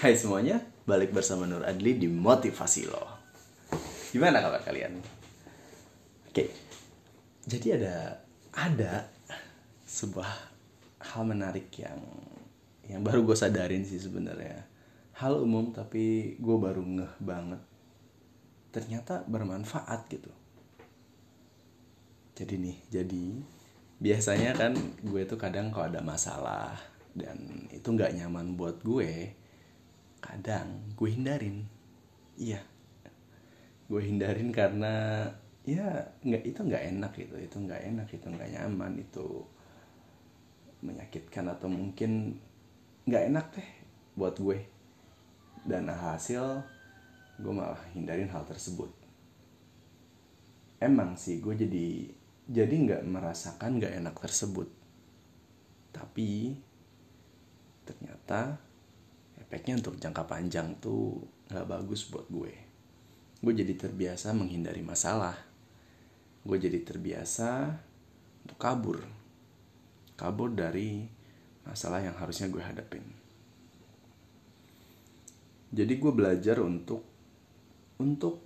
Hai semuanya, balik bersama Nur Adli di Motivasi Lo. Gimana kabar kalian? Oke, jadi ada ada sebuah hal menarik yang yang baru gue sadarin sih sebenarnya. Hal umum tapi gue baru ngeh banget. Ternyata bermanfaat gitu. Jadi nih, jadi biasanya kan gue tuh kadang kalau ada masalah dan itu nggak nyaman buat gue, kadang gue hindarin. Iya. Gue hindarin karena ya nggak itu nggak enak gitu itu nggak enak itu nggak nyaman itu menyakitkan atau mungkin nggak enak deh buat gue. Dan hasil gue malah hindarin hal tersebut. Emang sih gue jadi jadi nggak merasakan nggak enak tersebut. Tapi ternyata efeknya untuk jangka panjang tuh nggak bagus buat gue. Gue jadi terbiasa menghindari masalah. Gue jadi terbiasa untuk kabur. Kabur dari masalah yang harusnya gue hadapin. Jadi gue belajar untuk untuk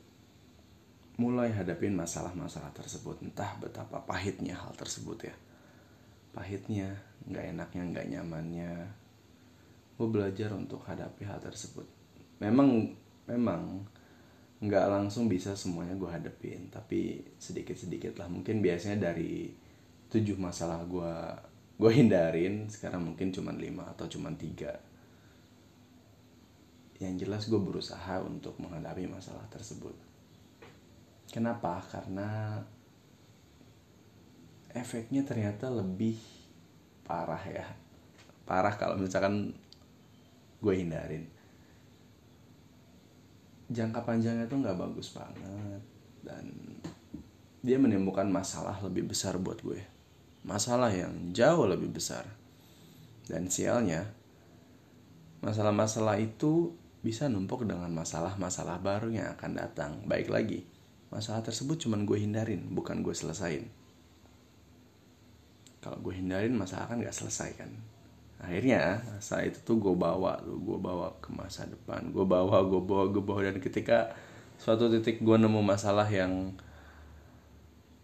mulai hadapin masalah-masalah tersebut. Entah betapa pahitnya hal tersebut ya. Pahitnya nggak enaknya nggak nyamannya gue belajar untuk hadapi hal tersebut. Memang memang nggak langsung bisa semuanya gue hadapin tapi sedikit sedikit lah. Mungkin biasanya dari tujuh masalah gue gue hindarin sekarang mungkin cuma lima atau cuma tiga. Yang jelas gue berusaha untuk menghadapi masalah tersebut. Kenapa? Karena efeknya ternyata lebih parah ya. Parah kalau misalkan gue hindarin. Jangka panjangnya tuh nggak bagus banget. Dan dia menimbulkan masalah lebih besar buat gue. Masalah yang jauh lebih besar. Dan sialnya masalah-masalah itu bisa numpuk dengan masalah-masalah baru yang akan datang. Baik lagi masalah tersebut cuman gue hindarin bukan gue selesain. Kalau gue hindarin masalah kan gak selesai kan akhirnya saat itu tuh gue bawa tuh gue bawa ke masa depan. Gue bawa gue bawa gue bawa. Dan ketika suatu titik gue nemu masalah yang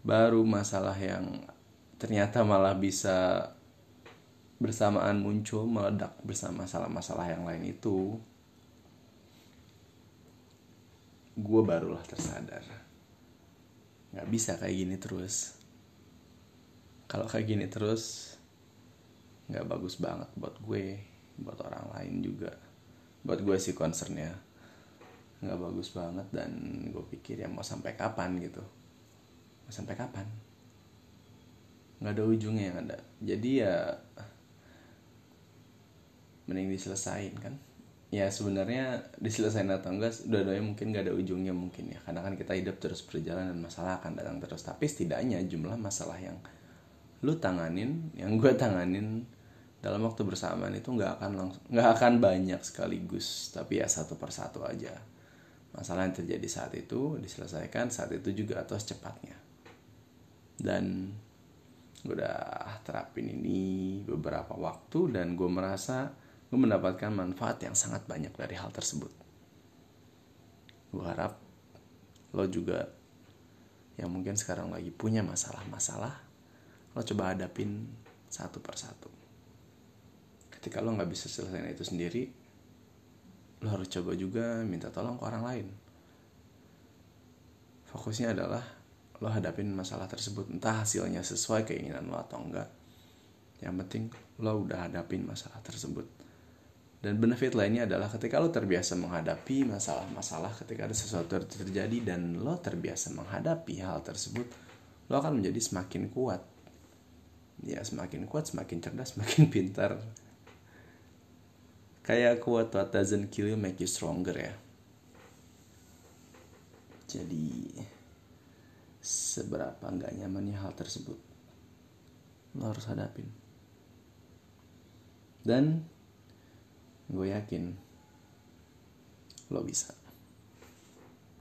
baru masalah yang ternyata malah bisa bersamaan muncul meledak bersama masalah-masalah yang lain itu gue barulah tersadar. Nggak bisa kayak gini terus. Kalau kayak gini terus nggak bagus banget buat gue buat orang lain juga. Buat gue sih concernnya. Nggak bagus banget dan gue pikir ya mau sampai kapan gitu. Mau sampai kapan? Nggak ada ujungnya yang ada. Jadi ya mending diselesain kan. Ya sebenarnya diselesain atau enggak dua-duanya mungkin gak ada ujungnya mungkin ya. Karena kan kita hidup terus berjalan dan masalah akan datang terus. Tapi setidaknya jumlah masalah yang lu tanganin yang gue tanganin dalam waktu bersamaan itu nggak akan langsung nggak akan banyak sekaligus tapi ya satu persatu aja. Masalah yang terjadi saat itu diselesaikan saat itu juga atau secepatnya. Dan gue udah terapin ini beberapa waktu dan gue merasa gue mendapatkan manfaat yang sangat banyak dari hal tersebut. Gue harap lo juga yang mungkin sekarang lagi punya masalah-masalah lo coba hadapin satu persatu ketika lo nggak bisa selesaiin itu sendiri lo harus coba juga minta tolong ke orang lain. Fokusnya adalah lo hadapin masalah tersebut entah hasilnya sesuai keinginan lo atau enggak. Yang penting lo udah hadapin masalah tersebut. Dan benefit lainnya adalah ketika lo terbiasa menghadapi masalah-masalah ketika ada sesuatu yang terjadi dan lo terbiasa menghadapi hal tersebut lo akan menjadi semakin kuat. Ya semakin kuat semakin cerdas semakin pintar kayak quote what doesn't kill you make you stronger ya. Jadi seberapa nggak nyamannya hal tersebut? Lo harus hadapin. Dan gue yakin lo bisa